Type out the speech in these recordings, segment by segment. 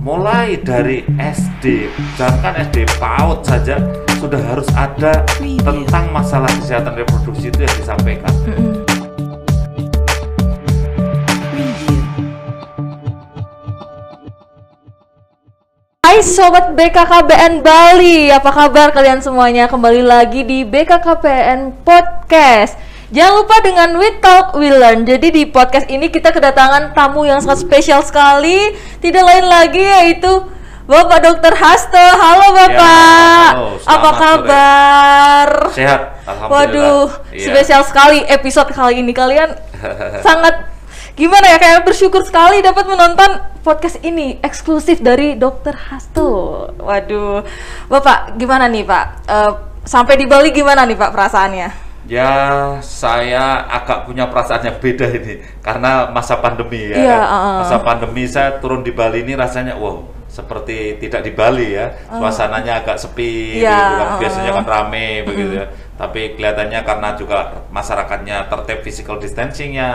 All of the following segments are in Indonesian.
mulai dari SD, jangan SD PAUD saja sudah harus ada Wih, tentang masalah kesehatan reproduksi itu yang disampaikan. Hai Sobat BKKBN Bali, apa kabar kalian semuanya? Kembali lagi di BKKBN Podcast Jangan lupa dengan We Talk We Learn Jadi di podcast ini kita kedatangan tamu yang sangat spesial sekali Tidak lain lagi yaitu Bapak Dr. Hasto Halo Bapak, halo, selamat apa sore. kabar? Sehat, alhamdulillah. Waduh, Iya. spesial sekali episode kali ini kalian sangat gimana ya kayak bersyukur sekali dapat menonton podcast ini eksklusif dari Dokter Hasto. Waduh, Bapak gimana nih Pak? Eh, sampai di Bali gimana nih Pak perasaannya? Ya, saya agak punya perasaan yang beda ini karena masa pandemi ya. Iya, kan. uh-uh. Masa pandemi saya turun di Bali ini rasanya wow, seperti tidak di Bali ya. Suasananya agak sepi Iya, gitu kan. uh-uh. Biasanya kan rame begitu ya. Tapi kelihatannya karena juga masyarakatnya tertib physical distancingnya.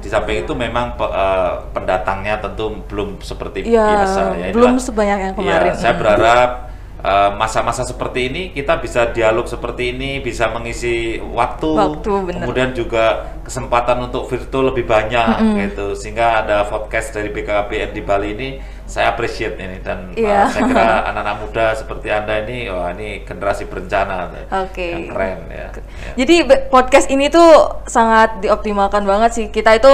Di samping itu memang pe- eh, pendatangnya tentu belum seperti Iya, biasa ya. belum Inilah- sebanyak yang Iya, kemarin. saya Mm. berharap eh, masa-masa seperti ini kita bisa dialog seperti ini, bisa mengisi waktu, Waktu, bener. kemudian juga kesempatan untuk virtual lebih banyak gitu, sehingga ada podcast dari BKKBN di Bali ini saya appreciate ini dan Iya. eh, saya kira anak-anak muda seperti anda ini, wah ini generasi berencana, Oke. yang keren ya. Ya. Jadi podcast ini tuh sangat dioptimalkan banget sih. Kita itu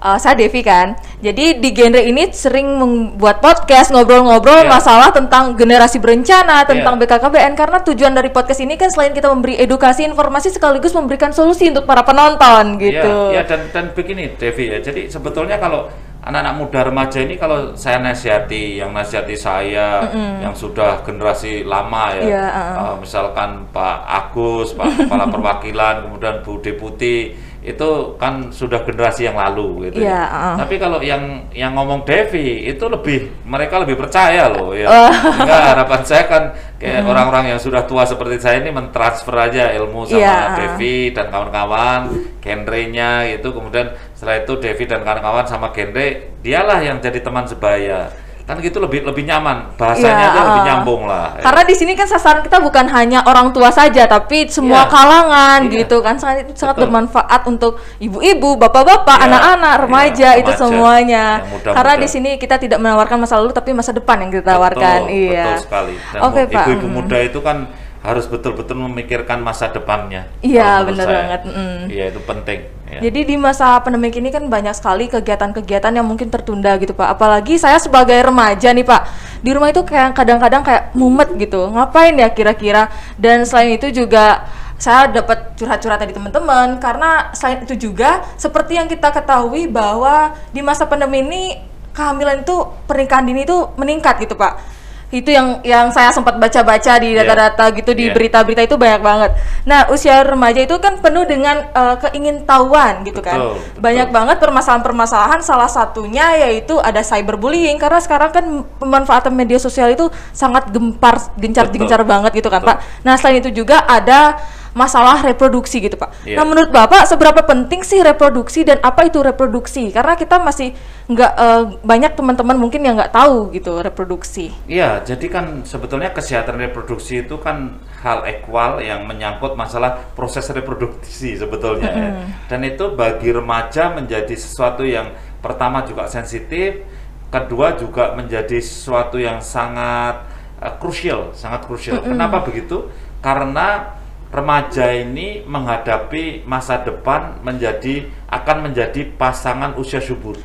uh, saya Devi kan. Jadi di genre ini sering membuat podcast ngobrol-ngobrol Iya. masalah tentang generasi berencana, tentang Iya. BKKBN karena tujuan dari podcast ini kan selain kita memberi edukasi, informasi sekaligus memberikan solusi untuk para penonton gitu. Iya, iya, dan dan begini Devi ya. Jadi sebetulnya kalau anak-anak muda remaja ini kalau saya nasihati, yang nasihati saya yang sudah generasi lama ya. Iya, uh-uh. eh, misalkan Pak Agus, Pak Kepala Perwakilan, kemudian Bu Deputi itu kan sudah generasi yang lalu gitu. Iya, ya. uh-uh. Tapi kalau yang yang ngomong Devi itu lebih mereka lebih percaya loh ya. Sehingga harapan saya kan kayak orang-orang yang sudah tua seperti saya ini mentransfer aja ilmu sama Iya, uh-uh. Devi dan kawan-kawan, genrenya gitu. Kemudian setelah itu Devi dan kawan-kawan sama genre, dialah yang jadi teman sebaya. Kan gitu lebih lebih nyaman, bahasanya Iya, aja lebih uh. nyambung lah. ya. Karena di sini kan sasaran kita bukan hanya orang tua saja, tapi semua Iya. kalangan Iya. gitu kan sangat sangat Betul. bermanfaat untuk ibu-ibu, bapak-bapak, Iya, anak-anak, iya, remaja itu remaja, semuanya. yang muda-muda. Karena di sini kita tidak menawarkan masa lalu, tapi masa depan yang kita tawarkan. betul, iya. betul sekali. Dan Oke pak. ibu-ibu muda itu kan harus betul-betul memikirkan masa depannya. Iya, benar banget, mm. Iya itu penting. ya. Jadi di masa pandemi ini kan banyak sekali kegiatan-kegiatan yang mungkin tertunda gitu Pak. Apalagi saya sebagai remaja nih Pak, di rumah itu kayak kadang-kadang kayak mumet gitu. Ngapain ya kira-kira? Dan selain itu juga saya dapat curhat-curhat dari teman-teman karena selain itu juga seperti yang kita ketahui bahwa di masa pandemi ini kehamilan itu pernikahan dini itu meningkat gitu Pak. Itu yang yang saya sempat baca-baca di Iya. data-data gitu di Iya. berita-berita itu banyak banget. Nah, usia remaja itu kan penuh dengan eh, keingintahuan gitu kan. Betul, betul. Banyak banget permasalahan-permasalahan salah satunya yaitu ada cyberbullying karena sekarang kan pemanfaatan media sosial itu sangat gempar gencar-gencar banget gitu kan, Betul. Pak. Nah, selain itu juga ada masalah reproduksi gitu, Pak. Iya. Nah, menurut Bapak seberapa penting sih reproduksi dan apa itu reproduksi? Karena kita masih nggak eh, banyak teman-teman mungkin yang nggak tahu gitu reproduksi. Iya, jadi kan sebetulnya kesehatan reproduksi itu kan hal ekwal yang menyangkut masalah proses reproduksi sebetulnya ya. Dan itu bagi remaja menjadi sesuatu yang pertama juga sensitif, kedua juga menjadi sesuatu yang sangat eh, krusial, sangat krusial. Kenapa begitu? Karena remaja ini menghadapi masa depan menjadi akan menjadi pasangan usia subur.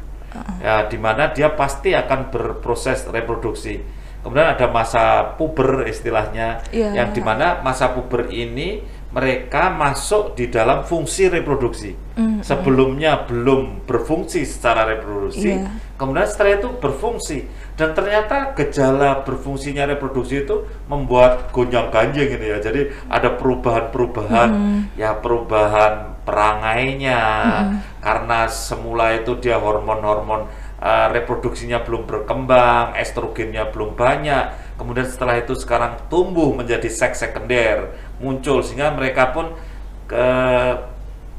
Ya di mana dia pasti akan berproses reproduksi. Kemudian ada masa puber istilahnya Iya. yang di mana masa puber ini mereka masuk di dalam fungsi reproduksi. Sebelumnya belum berfungsi secara reproduksi Iya. kemudian setelah itu berfungsi. Dan ternyata gejala berfungsinya reproduksi itu membuat gonjang ganjing gitu ya. Jadi ada perubahan-perubahan ya perubahan perangainya. Karena semula itu dia hormon-hormon eh, reproduksinya belum berkembang estrogennya belum banyak. Kemudian setelah itu sekarang tumbuh menjadi seks sekunder muncul sehingga mereka pun ke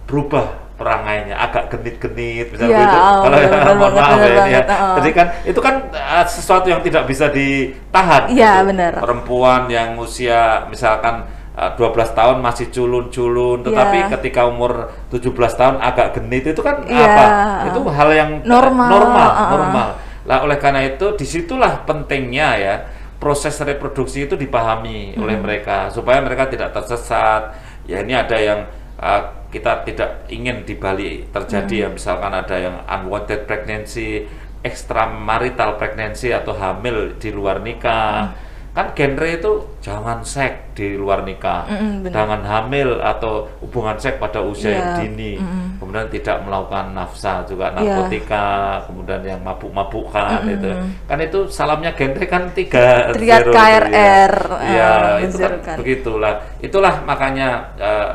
berubah perangainya agak genit-genit misalnya Iya, begitu. oh, Kalau benar mohon banget, maaf ya, ya. oh. Jadi kan itu kan uh, sesuatu yang tidak bisa ditahan. Iya, gitu. benar. Perempuan yang usia misalkan uh, 12 tahun masih culun-culun, tetapi Iya. ketika umur 17 tahun agak genit itu kan Iya. apa? Itu hal yang uh, Normal, normal, uh-uh. normal. Lah oleh karena itu di situlah pentingnya ya proses reproduksi itu dipahami oleh mereka supaya mereka tidak tersesat. Ya ini ada yang uh, kita tidak ingin di Bali terjadi ya misalkan ada yang unwanted pregnancy, extramarital pregnancy atau hamil di luar nikah. Kan genre itu jangan seks di luar nikah, Mm-mm, benar. jangan hamil atau hubungan seks pada usia yang Iya, dini, mm-mm. kemudian tidak melakukan nafsa juga Iya. narkotika, kemudian yang mabuk-mabukan itu, kan itu salamnya genre kan tiga Triad zero itu, KRR, ya. Eh, itu kan begitulah. Itulah makanya eh,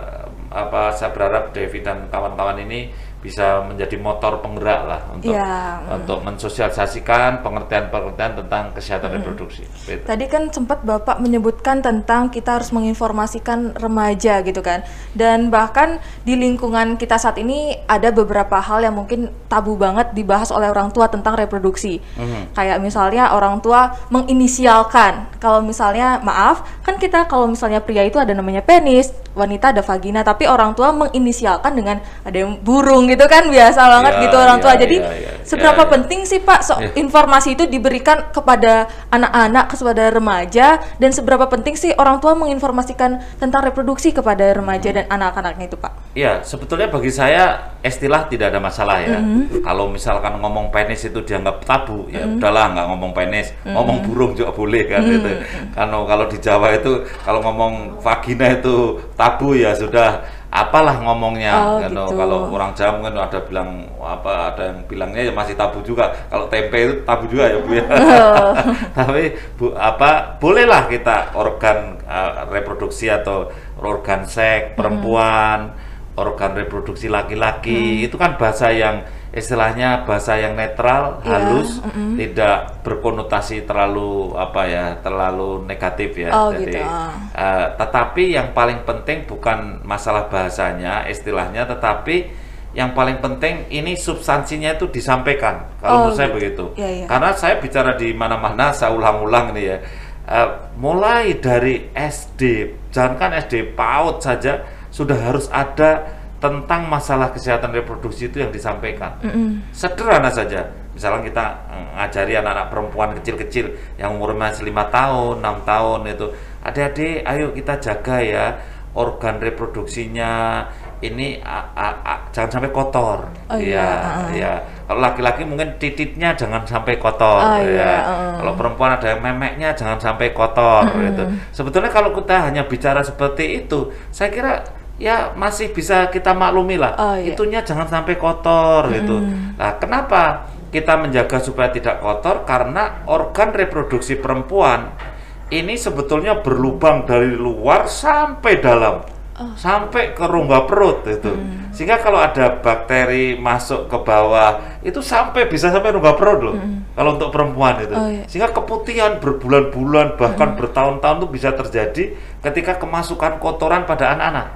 apa saya berharap Devi dan kawan-kawan ini bisa menjadi motor penggerak lah untuk Iya, untuk mensosialisasikan pengertian-pengertian tentang kesehatan reproduksi. Gitu. Tadi kan sempat Bapak menyebutkan tentang kita harus menginformasikan remaja gitu kan. Dan bahkan di lingkungan kita saat ini ada beberapa hal yang mungkin tabu banget dibahas oleh orang tua tentang reproduksi. Mhm. Kayak misalnya orang tua menginisialkan. Kalau misalnya maaf, kan kita kalau misalnya pria itu ada namanya penis, wanita ada vagina, tapi orang tua menginisialkan dengan ada yang burung gitu kan biasa banget Ya, gitu orang tua. ya, Jadi ya, ya, seberapa ya, ya. penting sih Pak so- Ya. informasi itu diberikan kepada anak-anak, kepada remaja, dan seberapa penting sih orang tua menginformasikan tentang reproduksi kepada remaja dan anak-anaknya itu, Pak? Ya, sebetulnya bagi saya istilah tidak ada masalah ya. Mm-hmm. Kalau misalkan ngomong penis itu dianggap tabu, ya udahlah nggak ngomong penis, ngomong burung juga boleh kan Mm-hmm. itu. Karena kalau di Jawa itu kalau ngomong vagina itu tabu ya sudah apalah ngomongnya. Oh, Karena gitu. kalau orang Jawa mungkin ada bilang apa ada yang bilangnya ya masih tabu juga. Kalau tempe itu tabu juga ya Bu ya. Oh. Tapi bu, apa bolehlah kita organ uh, reproduksi atau organ seks perempuan, organ reproduksi laki-laki itu kan bahasa yang istilahnya bahasa yang netral, Iya, halus, tidak berkonotasi terlalu apa ya, terlalu negatif ya. Oh, Jadi gitu, uh, tetapi yang paling penting bukan masalah bahasanya, istilahnya, tetapi yang paling penting ini substansinya itu disampaikan. Kalau Oh, menurut saya gitu. begitu. Iya, iya. Karena saya bicara di mana-mana, saya ulang-ulang nih ya. Eh, mulai dari SD, jangankan SD PAUD saja sudah harus ada tentang masalah kesehatan reproduksi itu yang disampaikan. Sederhana saja. Misalnya kita eh, ngajari anak-anak perempuan kecil-kecil yang umurnya masih lima tahun, enam tahun itu, adik-adik, ayo kita jaga ya organ reproduksinya ini a- a- a- jangan sampai kotor. Oh, Iya, iya, iya. Kalau laki-laki mungkin titiknya jangan sampai kotor. Oh, ya. iya, ah. Kalau perempuan ada yang memeknya jangan sampai kotor. Gitu. Sebetulnya kalau kita hanya bicara seperti itu, saya kira ya masih bisa kita maklumi lah. Oh, iya. Itunya jangan sampai kotor gitu. Nah, kenapa kita menjaga supaya tidak kotor? Karena organ reproduksi perempuan ini sebetulnya berlubang dari luar sampai dalam. Sampai ke rongga perut itu. Sehingga kalau ada bakteri masuk ke bawah itu sampai bisa sampai rongga perut loh. Kalau untuk perempuan itu. Oh, iya. Sehingga keputihan berbulan-bulan bahkan bertahun-tahun itu bisa terjadi ketika kemasukan kotoran pada anak-anak.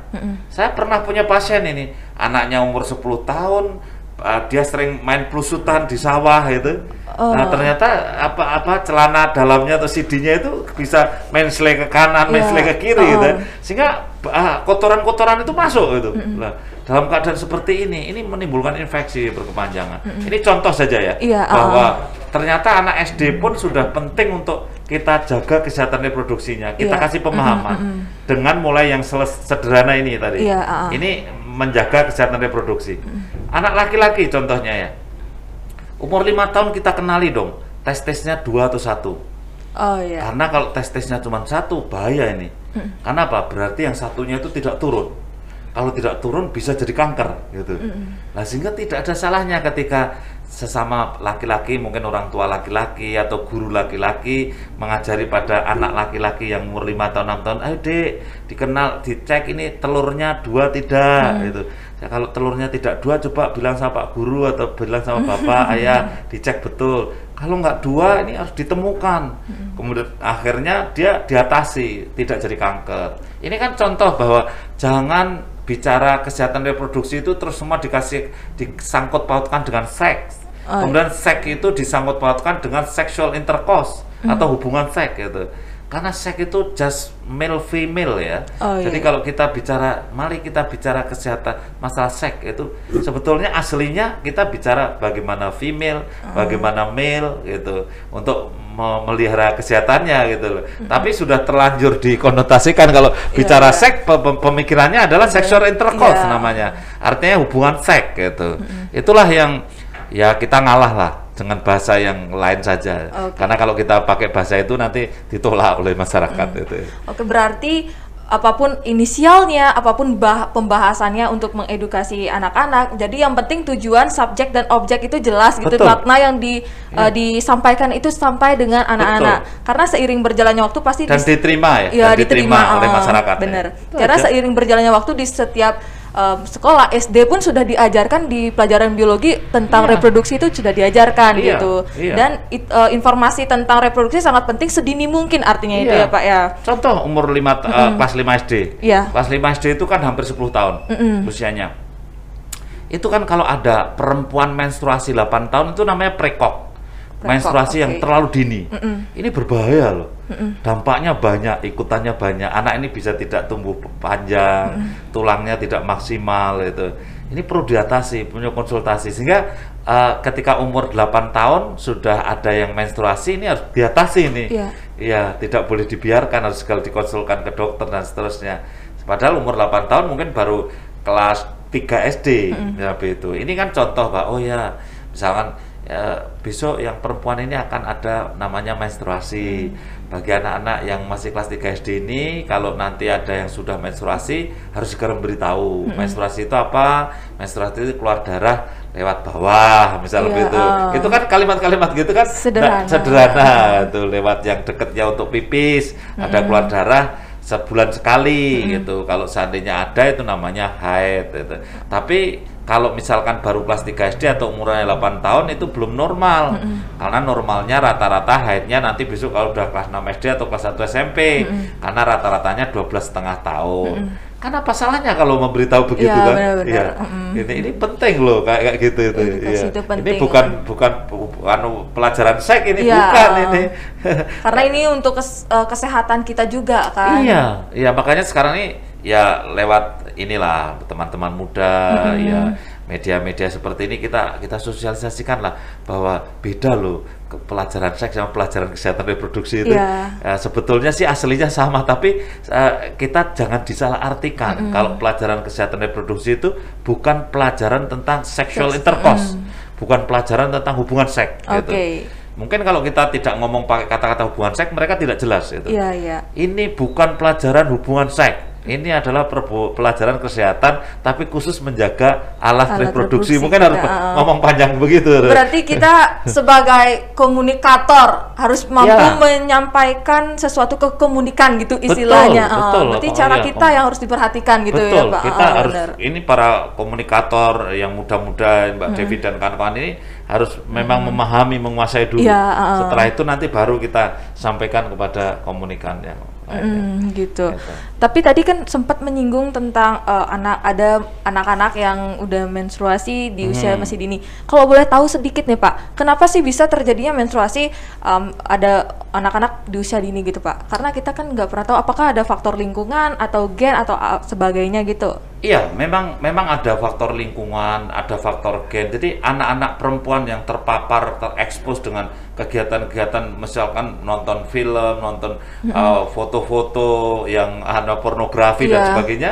Saya pernah punya pasien ini, anaknya umur 10 tahun, uh, dia sering main pelusutan di sawah itu. Nah, Oh. ternyata apa-apa celana dalamnya atau CD-nya itu bisa mensle ke kanan, Iya. mensle ke kiri Oh. gitu. Sehingga ah, kotoran-kotoran itu masuk gitu. Nah, dalam keadaan seperti ini, ini menimbulkan infeksi berkepanjangan. Ini contoh saja ya, Iya, bahwa ah. ternyata anak SD pun sudah penting untuk kita jaga kesehatan reproduksinya. Kita Iya. kasih pemahaman dengan mulai yang sederhana ini tadi. Iya, ah, ah. Ini menjaga kesehatan reproduksi. Anak laki-laki contohnya ya, umur lima tahun kita kenali dong, tes-tesnya dua atau satu. Oh iya. Karena kalau tes-tesnya cuma satu, bahaya ini. Karena apa? Berarti yang satunya itu tidak turun. Kalau tidak turun bisa jadi kanker gitu. Nah, sehingga tidak ada salahnya ketika sesama laki-laki, mungkin orang tua laki-laki atau guru laki-laki mengajari pada anak laki-laki yang umur 5 tahun 6 tahun, ayo dek, dikenal, dicek ini telurnya dua tidak gitu. Ya, kalau telurnya tidak dua, coba bilang sama Pak Guru atau bilang sama Bapak, ayah, dicek betul. Kalau nggak dua, ini harus ditemukan. Kemudian akhirnya dia diatasi, tidak jadi kanker. Ini kan contoh bahwa jangan bicara kesehatan reproduksi itu terus semua dikasih disangkut pautkan dengan seks. Oh, Kemudian seks itu disangkut pautkan dengan sexual intercourse atau hubungan seks gitu. Karena seks itu just male female ya. Oh, Jadi iya. kalau kita bicara, mari kita bicara kesehatan masalah seks itu sebetulnya aslinya kita bicara bagaimana female, Oh. bagaimana male gitu untuk memelihara kesehatannya gitu loh. Tapi sudah terlanjur dikonotasikan kalau bicara iya. seks pe- pe- pemikirannya adalah sexual intercourse Iya. namanya. Artinya hubungan seks gitu. Itulah yang ya kita ngalah lah dengan bahasa yang lain saja. Oke. Karena kalau kita pakai bahasa itu nanti ditolak oleh masyarakat itu. Oke, berarti apa pun inisialnya, apa pun bah- pembahasannya untuk mengedukasi anak-anak. Jadi yang penting tujuan, subjek dan objek itu jelas gitu. Betul. Makna yang di eh, disampaikan itu sampai dengan anak-anak. Karena seiring berjalannya waktu pasti Dan di- diterima ya, Iya, dan diterima, oleh ah, masyarakat. ya. Bener. Itu Karena seiring berjalannya waktu di setiap em, sekolah SD pun sudah diajarkan di pelajaran biologi tentang Iya. reproduksi itu sudah diajarkan Iya, gitu. iya. Dan it- eh, informasi tentang reproduksi sangat penting sedini mungkin artinya itu Iya. ya Pak ya. Contoh umur 5 kelas 5 SD. Iya. Kelas 5 SD itu kan hampir 10 tahun usianya. Itu kan kalau ada perempuan menstruasi 8 tahun itu namanya prekok. Menstruasi yang oke. terlalu dini. Ini berbahaya loh. Dampaknya banyak, ikutannya banyak. Anak ini bisa tidak tumbuh panjang, tulangnya tidak maksimal itu. Ini perlu diatasi, punya konsultasi sehingga eh, ketika umur 8 tahun sudah ada yang menstruasi ini harus diatasi ini. Iya. Iya, tidak boleh dibiarkan harus sekali dikonsulkan ke dokter dan seterusnya. Padahal umur 8 tahun mungkin baru kelas 3 SD ya begitu. Ini kan contoh, Pak. Oh ya, misalkan ya, besok yang perempuan ini akan ada namanya menstruasi. Bagi anak-anak yang masih kelas 3 SD ini kalau nanti ada yang sudah menstruasi harus segera memberitahu. Menstruasi itu apa? Menstruasi itu keluar darah lewat bawah, misal Iya, begitu. ah. Itu kan kalimat-kalimat gitu kan Sederhana. nggak sederhana tuh lewat yang deketnya untuk pipis ada keluar darah sebulan sekali gitu. Kalau seandainya ada itu namanya haid gitu. tapi kalau misalkan baru kelas 3 SD atau umurnya 8 tahun itu belum normal. Karena normalnya rata-rata haidnya nanti besok kalau udah kelas 6 SD atau kelas 1 SMP karena rata-ratanya 12 setengah tahun kan apa salahnya kalau memberitahu begitu Iya, kan benar-benar. Iya. Mm. ini ini penting loh kayak kayak gitu itu Edukasi Iya. itu ini penting. bukan bukan bukan pelajaran seks ini Iya, bukan uh, ini Karena ini untuk kes- eh, kesehatan kita juga kan. iya iya makanya sekarang ini ya lewat inilah teman-teman muda ya media-media seperti ini kita kita sosialisasikan lah bahwa beda loh pelajaran seks sama pelajaran kesehatan reproduksi itu Iya. Eh, sebetulnya sih aslinya sama tapi eh, kita jangan disalahartikan kalau pelajaran kesehatan reproduksi itu bukan pelajaran tentang sexual Seks, intercourse bukan pelajaran tentang hubungan seks gitu. Oke. mungkin kalau kita tidak ngomong pakai kata-kata hubungan seks mereka tidak jelas gitu Iya, iya. ini bukan pelajaran hubungan seks. Ini adalah pelajaran kesehatan, tapi khusus menjaga alat, Alat reproduksi. reproduksi Mungkin harus uh. ngomong panjang begitu. Berarti kita sebagai komunikator harus mampu Iya. menyampaikan sesuatu ke komunikan gitu istilahnya. Betul, betul. berarti Oh, cara iya. kita yang harus diperhatikan gitu Betul, ya, Pak. kita Ah, harus benar. ini para komunikator yang muda-muda, Mbak Devi dan kawan-kawan ini harus memang memahami, menguasai dulu. Iya, uh. Setelah itu nanti baru kita sampaikan kepada komunikan Hmm, gitu. Gitu. Tapi tadi kan sempat menyinggung tentang eh, anak ada anak-anak yang udah menstruasi di usia Hmm. masih dini. Kalau boleh tahu sedikit nih Pak, kenapa sih bisa terjadinya menstruasi em, ada anak-anak di usia dini gitu Pak? Karena kita kan nggak pernah tahu apakah ada faktor lingkungan atau gen atau sebagainya gitu. Iya, memang memang ada faktor lingkungan, ada faktor gen. Jadi anak-anak perempuan yang terpapar, terekspos dengan kegiatan-kegiatan, misalkan nonton film, nonton uh, foto-foto yang ada pornografi dan Iya. sebagainya,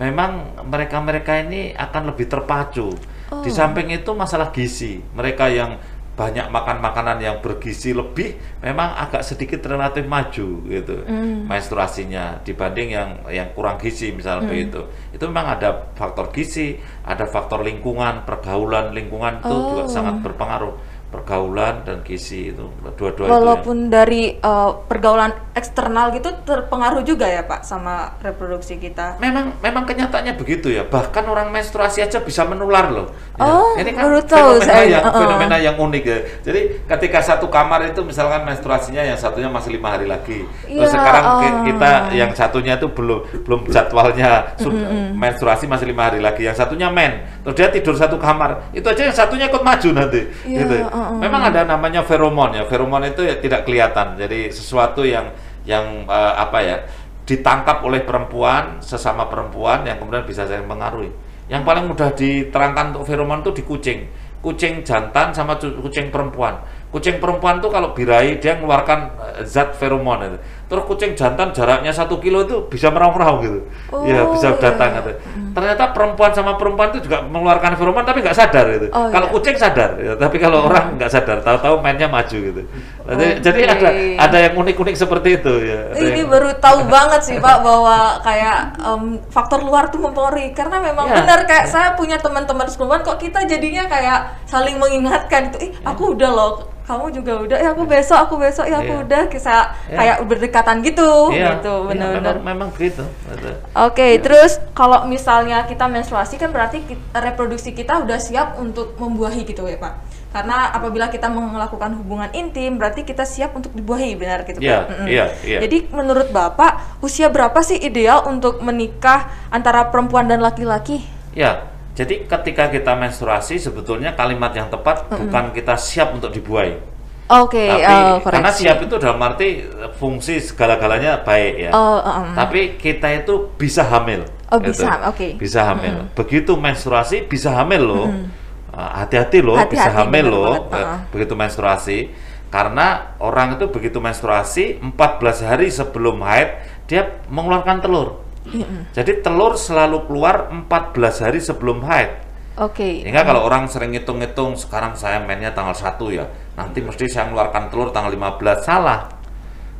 memang mereka-mereka ini akan lebih terpacu. Oh. Di samping itu masalah gizi, mereka yang banyak makan makanan yang bergizi lebih memang agak sedikit relatif maju gitu. Menstruasinya dibanding yang yang kurang gizi misalnya begitu. Itu memang ada faktor gizi ada faktor lingkungan pergaulan lingkungan itu juga Oh. sangat berpengaruh pergaulan dan gizi itu dua-dua itu. Walaupun dari uh, pergaulan eksternal gitu terpengaruh juga ya Pak sama reproduksi kita. Memang memang kenyataannya begitu ya. Bahkan orang menstruasi aja bisa menular loh. Ya, Oh, ini kan baru tahu fenomena saya. yang Uh-uh. fenomena yang unik ya. Jadi ketika satu kamar itu misalkan menstruasinya yang satunya masih lima hari lagi. Terus Ya, sekarang oh. kita yang satunya itu belum belum jadwalnya sud- menstruasi masih lima hari lagi. Yang satunya men. Terus dia tidur satu kamar. Itu aja yang satunya ikut maju nanti. Iya, gitu. Uh-uh. Memang ada namanya feromon ya. Feromon itu ya tidak kelihatan. Jadi sesuatu yang yang eh, apa ya ditangkap oleh perempuan sesama perempuan yang kemudian bisa saling mengaruhi. Yang paling mudah diterangkan untuk feromon itu di kucing. Kucing jantan sama kucing perempuan. Kucing perempuan tuh kalau birahi dia mengeluarkan eh, zat feromon. Terus kucing jantan jaraknya satu kilo itu bisa meraung-raung gitu. Oh, ya bisa iya, datang iya. gitu. Ternyata perempuan sama perempuan itu juga mengeluarkan feromon tapi nggak sadar gitu. Oh, kalau iya. kucing sadar, ya, tapi kalau orang nggak sadar, tahu-tahu mainnya maju gitu. Jadi, Oke. jadi ada ada yang unik-unik seperti itu ya. Ada Ini yang- baru tahu banget sih Pak bahwa kayak em, faktor luar tuh mempengaruhi karena memang Ya. benar kayak saya punya teman-teman sekolahan kok kita jadinya kayak saling mengingatkan itu, ih aku udah loh, kamu juga udah, ya aku besok, aku besok, ya aku Iya. udah kayak Ya. kayak berdekatan gitu, Iya, gitu iya, benar-benar. memang, gitu. Oke, terus kalau misalnya kita menstruasi kan berarti ki- reproduksi kita udah siap untuk membuahi gitu ya Pak. Karena apabila kita melakukan hubungan intim berarti kita siap untuk dibuahi, benar gitu Iya, Pak? Mm-mm. iya, iya. Jadi menurut Bapak usia berapa sih ideal untuk menikah antara perempuan dan laki-laki? Ya, jadi ketika kita menstruasi sebetulnya kalimat yang tepat bukan kita siap untuk dibuai. Oke, Tapi oh, karena koreksi. siap itu dalam arti eh, fungsi segala-galanya baik ya. Oh, um, Tapi kita itu bisa hamil. Oh, gitu. bisa, oke. Bisa hamil. Begitu menstruasi bisa hamil loh. Ah, Hati-hati loh, Hati-hati, bisa hamil bener loh. banget, eh, uh-uh. Begitu menstruasi. Karena orang itu begitu menstruasi 14 hari sebelum haid dia mengeluarkan telur. Jadi telur selalu keluar 14 hari sebelum haid. Oke. Sehingga kalau orang sering ngitung-ngitung sekarang saya mainnya tanggal 1 ya, nanti mesti saya mengeluarkan telur tanggal 15 salah.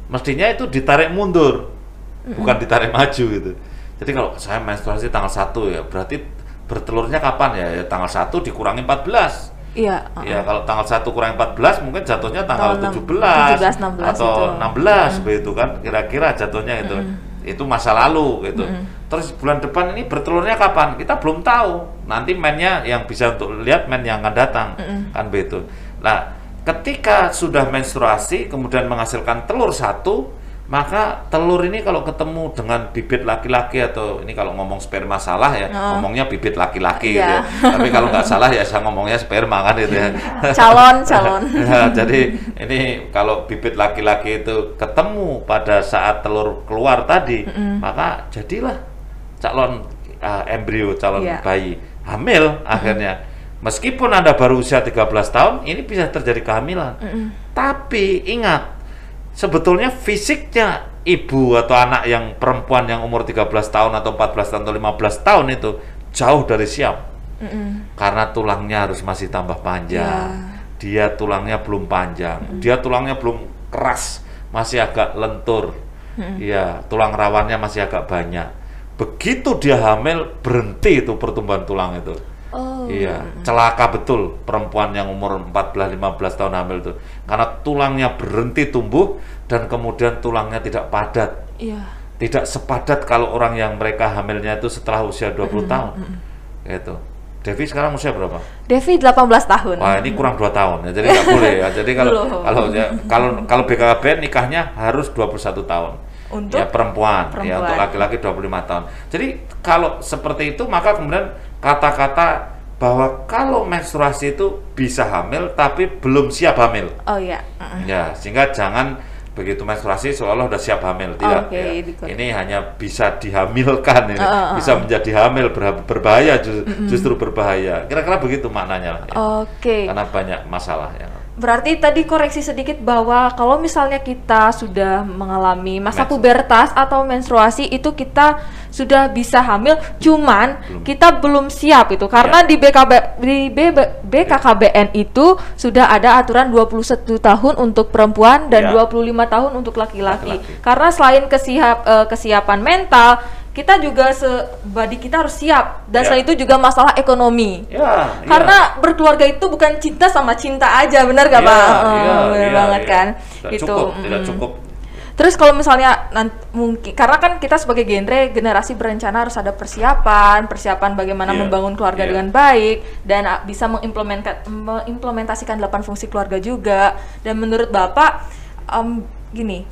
Mestinya itu ditarik mundur, bukan ditarik maju gitu. Jadi kalau saya menstruasi tanggal 1 ya, berarti bertelurnya kapan ya? Ya tanggal 1 dikurangi 14. Iya. uh-uh. Ya kalau tanggal 1 kurangi 14 mungkin jatuhnya tanggal Tanggal 17, 17, 16 atau itu. 16 begitu kan kira-kira jatuhnya itu. Itu masa lalu gitu. Terus bulan depan ini bertelurnya kapan? Kita belum tahu. Nanti mainnya yang bisa untuk lihat main yang akan datang kan begitu. Nah, ketika sudah menstruasi kemudian menghasilkan telur satu maka telur ini kalau ketemu dengan bibit laki-laki atau ini kalau ngomong sperma salah ya Oh. ngomongnya bibit laki-laki gitu Iya. ya. Tapi kalau nggak salah ya saya ngomongnya sperma kan gitu ya. Calon, calon. Ya, jadi ini kalau bibit laki-laki itu ketemu pada saat telur keluar tadi, maka jadilah calon uh, embrio, calon Iya. bayi hamil akhirnya. Meskipun Anda baru usia 13 tahun, ini bisa terjadi kehamilan. Tapi ingat, sebetulnya fisiknya ibu atau anak yang perempuan yang umur 13 tahun atau 14 tahun atau 15 tahun itu jauh dari siap Mm-mm. karena tulangnya harus masih tambah panjang. Ya. Dia tulangnya belum panjang, dia tulangnya belum keras, masih agak lentur. Iya, tulang rawannya masih agak banyak. Begitu dia hamil, berhenti itu pertumbuhan tulang itu. Oh. Iya, celaka betul perempuan yang umur 14-15 tahun hamil itu. Karena tulangnya berhenti tumbuh dan kemudian tulangnya tidak padat. Iya. Tidak sepadat kalau orang yang mereka hamilnya itu setelah usia 20 tahun. Gitu. Devi sekarang usia berapa? Devi 18 tahun. Wah ini kurang dua tahun ya, jadi nggak boleh ya. Jadi kalau Belum. kalau ya, kalau kalau BKKBN nikahnya harus 21 tahun. Untuk ya perempuan, ya perempuan. untuk laki-laki 25 tahun. Jadi kalau seperti itu maka kemudian kata-kata bahwa kalau menstruasi itu bisa hamil tapi belum siap hamil. Oh iya. Mm-mm. Ya, sehingga jangan begitu menstruasi seolah udah siap hamil tidak Oke, ya. ini hanya bisa dihamilkan ini Uh, uh, uh, bisa menjadi hamil berha- berbahaya ju- justru berbahaya kira-kira begitu maknanya lah ya. Oke. karena banyak masalah ya Berarti tadi koreksi sedikit bahwa kalau misalnya kita sudah mengalami masa Mens- pubertas atau menstruasi itu kita sudah bisa hamil, cuman Belum. kita belum siap itu karena Ya. di BKB di BB BKKBN itu sudah ada aturan 21 tahun untuk perempuan dan Ya. 25 tahun untuk laki-laki. Karena selain kesiap eh, kesiapan mental, kita juga sebadi kita harus siap dan Ya. selain itu juga masalah ekonomi. Ya, Karena berkeluarga itu bukan cinta sama cinta aja, benar gak Iya, pak? iya, Oh, benar iya, banget iya. kan? Tidak gitu. cukup, tidak mm. cukup. Terus kalau misalnya nanti mungkin karena kan kita sebagai genre generasi berencana harus ada persiapan, persiapan bagaimana Iya, membangun keluarga iya. dengan baik dan bisa mengimplementa- mengimplementasikan delapan fungsi keluarga juga. Dan menurut Bapak em, gini,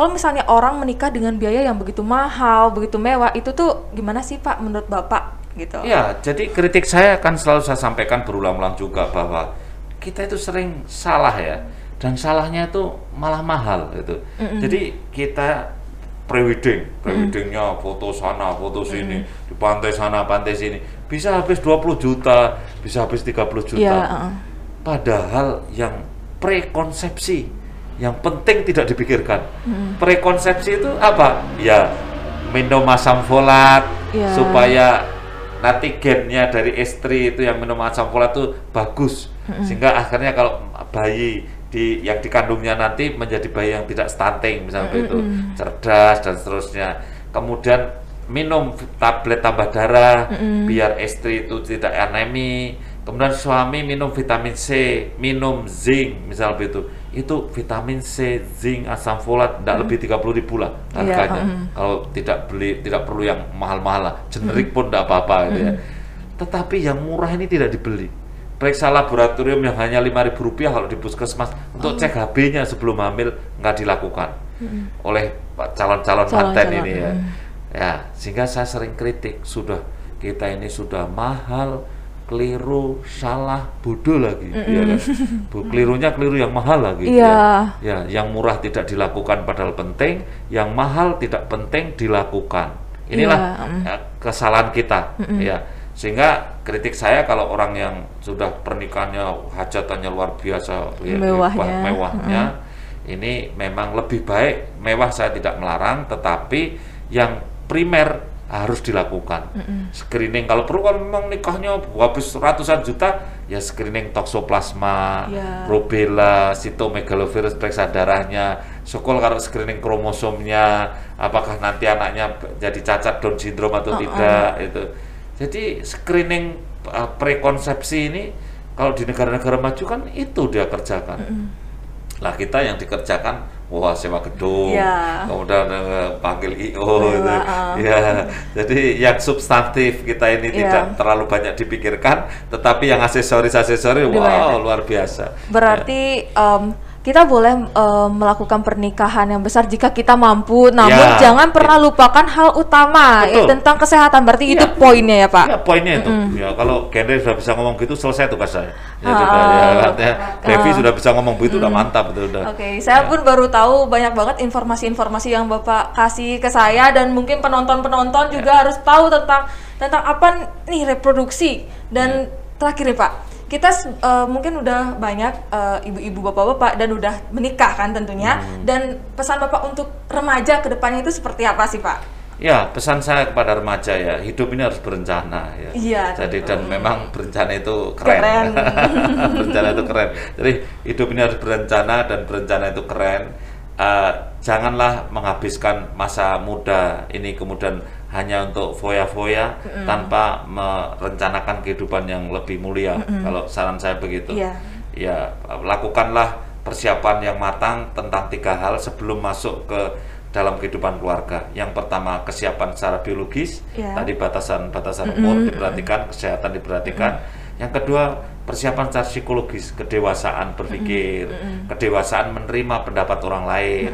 kalau misalnya orang menikah dengan biaya yang begitu mahal, begitu mewah, itu tuh gimana sih Pak menurut Bapak gitu? Ya, jadi kritik saya akan selalu saya sampaikan berulang-ulang juga bahwa kita itu sering salah ya, dan salahnya itu malah mahal gitu. Jadi kita prewedding, preweddingnya foto sana, foto sini, di pantai sana, pantai sini, bisa habis 20 juta, bisa habis 30 juta. Iya, heeh. Padahal yang prekonsepsi yang penting tidak dipikirkan. Prekonsepsi itu apa? Ya minum asam folat Ya. supaya nanti gennya dari istri itu yang minum asam folat itu bagus. Sehingga akhirnya kalau bayi di yang dikandungnya nanti menjadi bayi yang tidak stunting misalnya itu cerdas dan seterusnya. Kemudian minum tablet tambah darah biar istri itu tidak anemi kemudian suami minum vitamin C minum zinc misalnya itu itu vitamin C zinc asam folat tidak lebih 30 ribu lah Iya, harganya. mm. kalau tidak beli tidak perlu yang mahal-mahal lah. Generik pun tidak apa-apa gitu ya. Tetapi yang murah ini tidak dibeli. Periksa laboratorium yang hanya lima ribu rupiah kalau di puskesmas untuk cek HB-nya sebelum hamil nggak dilakukan. Oleh calon-calon manten ini ya. ya sehingga saya sering kritik sudah kita ini sudah mahal keliru salah bodoh lagi. Ya kan? Kelirunya keliru yang mahal lagi. Iya. ya yang murah tidak dilakukan padahal penting yang mahal tidak penting dilakukan. Inilah Iya, mm. ya, kesalahan kita. Ya sehingga kritik saya kalau orang yang sudah pernikahannya hajatannya luar biasa ya, Mewahnya. mewahnya ini memang lebih baik mewah saya tidak melarang tetapi yang primer harus dilakukan. Screening kalau perlu kalau memang nikahnya habis ratusan juta ya screening toksoplasma Ya. rubella sitomegalovirus periksa darahnya syukur kalau screening kromosomnya apakah nanti anaknya jadi cacat Down syndrome atau tidak itu. Jadi screening uh, prekonsepsi ini kalau di negara-negara maju kan itu dia kerjakan. Lah kita yang dikerjakan wah sewa gedung Iya. kemudian eh, panggil IO Sewa, gitu. ah. ya jadi yang substantif kita ini Iya. tidak terlalu banyak dipikirkan tetapi yang aksesoris aksesoris Lebih wow luar biasa Berarti em, kita boleh em, melakukan pernikahan yang besar jika kita mampu, namun Ya, jangan pernah lupakan hal utama ya, tentang kesehatan. Berarti itu Ya. poinnya ya Pak. Ya poinnya itu. Ya kalau Gendre sudah bisa ngomong gitu selesai tugas saya. Ya, Ah. sudah, ya, artinya Devi Ah. sudah bisa ngomong begitu udah mantap betul udah. Oke, saya pun baru tahu banyak banget informasi-informasi yang Bapak kasih ke saya dan mungkin penonton-penonton juga harus tahu tentang tentang apa nih reproduksi dan terakhir nih Pak. Kita eh, mungkin udah banyak eh, ibu-ibu bapak-bapak dan udah menikah kan tentunya dan pesan Bapak untuk remaja ke depannya itu seperti apa sih Pak? Ya pesan saya kepada remaja ya hidup ini harus berencana ya. Iya, Jadi tentu. dan memang berencana itu keren. Keren. berencana itu keren. Jadi hidup ini harus berencana dan berencana itu keren. Eh, janganlah menghabiskan masa muda ini kemudian hanya untuk foya-foya tanpa merencanakan kehidupan yang lebih mulia. Kalau saran saya begitu. Iya. Ya lakukanlah persiapan yang matang tentang tiga hal sebelum masuk ke dalam kehidupan keluarga. Yang pertama kesiapan secara biologis, Iya. tadi batasan-batasan umur diperhatikan, kesehatan diperhatikan. Yang kedua persiapan secara psikologis, kedewasaan berpikir, kedewasaan menerima pendapat orang lain.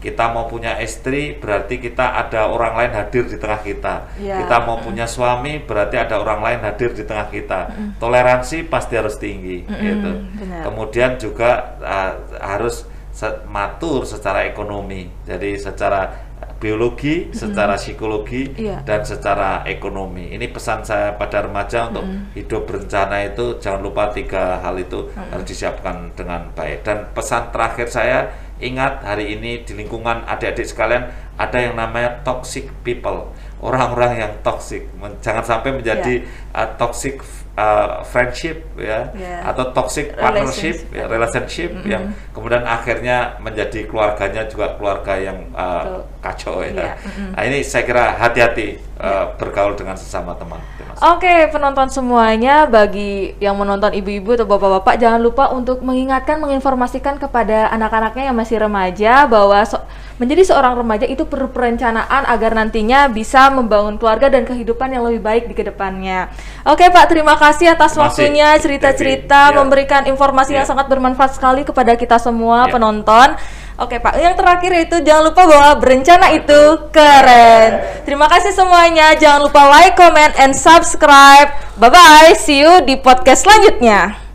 Kita mau punya istri berarti kita ada orang lain hadir di tengah kita. Iya. Kita mau punya suami berarti ada orang lain hadir di tengah kita. Toleransi pasti harus tinggi, gitu. benar. Kemudian juga uh, harus se- matur secara ekonomi. Jadi secara biologi, secara psikologi, Iya. dan secara ekonomi. Ini pesan saya pada remaja untuk hidup berencana itu jangan lupa tiga hal itu harus disiapkan dengan baik. Dan pesan terakhir saya ingat hari ini di lingkungan adik-adik sekalian ada yang namanya toxic people, orang-orang yang toxic. Jangan sampai menjadi uh, toxic uh, friendship ya Yeah. atau toxic partnership, Relationship. ya, relationship yang kemudian akhirnya menjadi keluarganya juga keluarga yang uh, Betul. kacau ya. Iya, mm-mm. Nah, ini saya kira hati-hati uh, bergaul dengan sesama teman. Oke, penonton semuanya, bagi yang menonton ibu-ibu atau bapak-bapak, jangan lupa untuk mengingatkan, menginformasikan kepada anak-anaknya yang masih remaja bahwa so- menjadi seorang remaja itu perlu perencanaan agar nantinya bisa membangun keluarga dan kehidupan yang lebih baik di ke depannya. Oke, Pak, terima kasih atas waktunya, cerita-cerita. Ya. memberikan informasi yang Ya. sangat bermanfaat sekali kepada kita semua Ya. penonton. Oke Pak, yang terakhir itu jangan lupa bahwa berencana itu keren. Terima kasih semuanya. Jangan lupa like, comment, and subscribe. Bye bye. See you di podcast selanjutnya.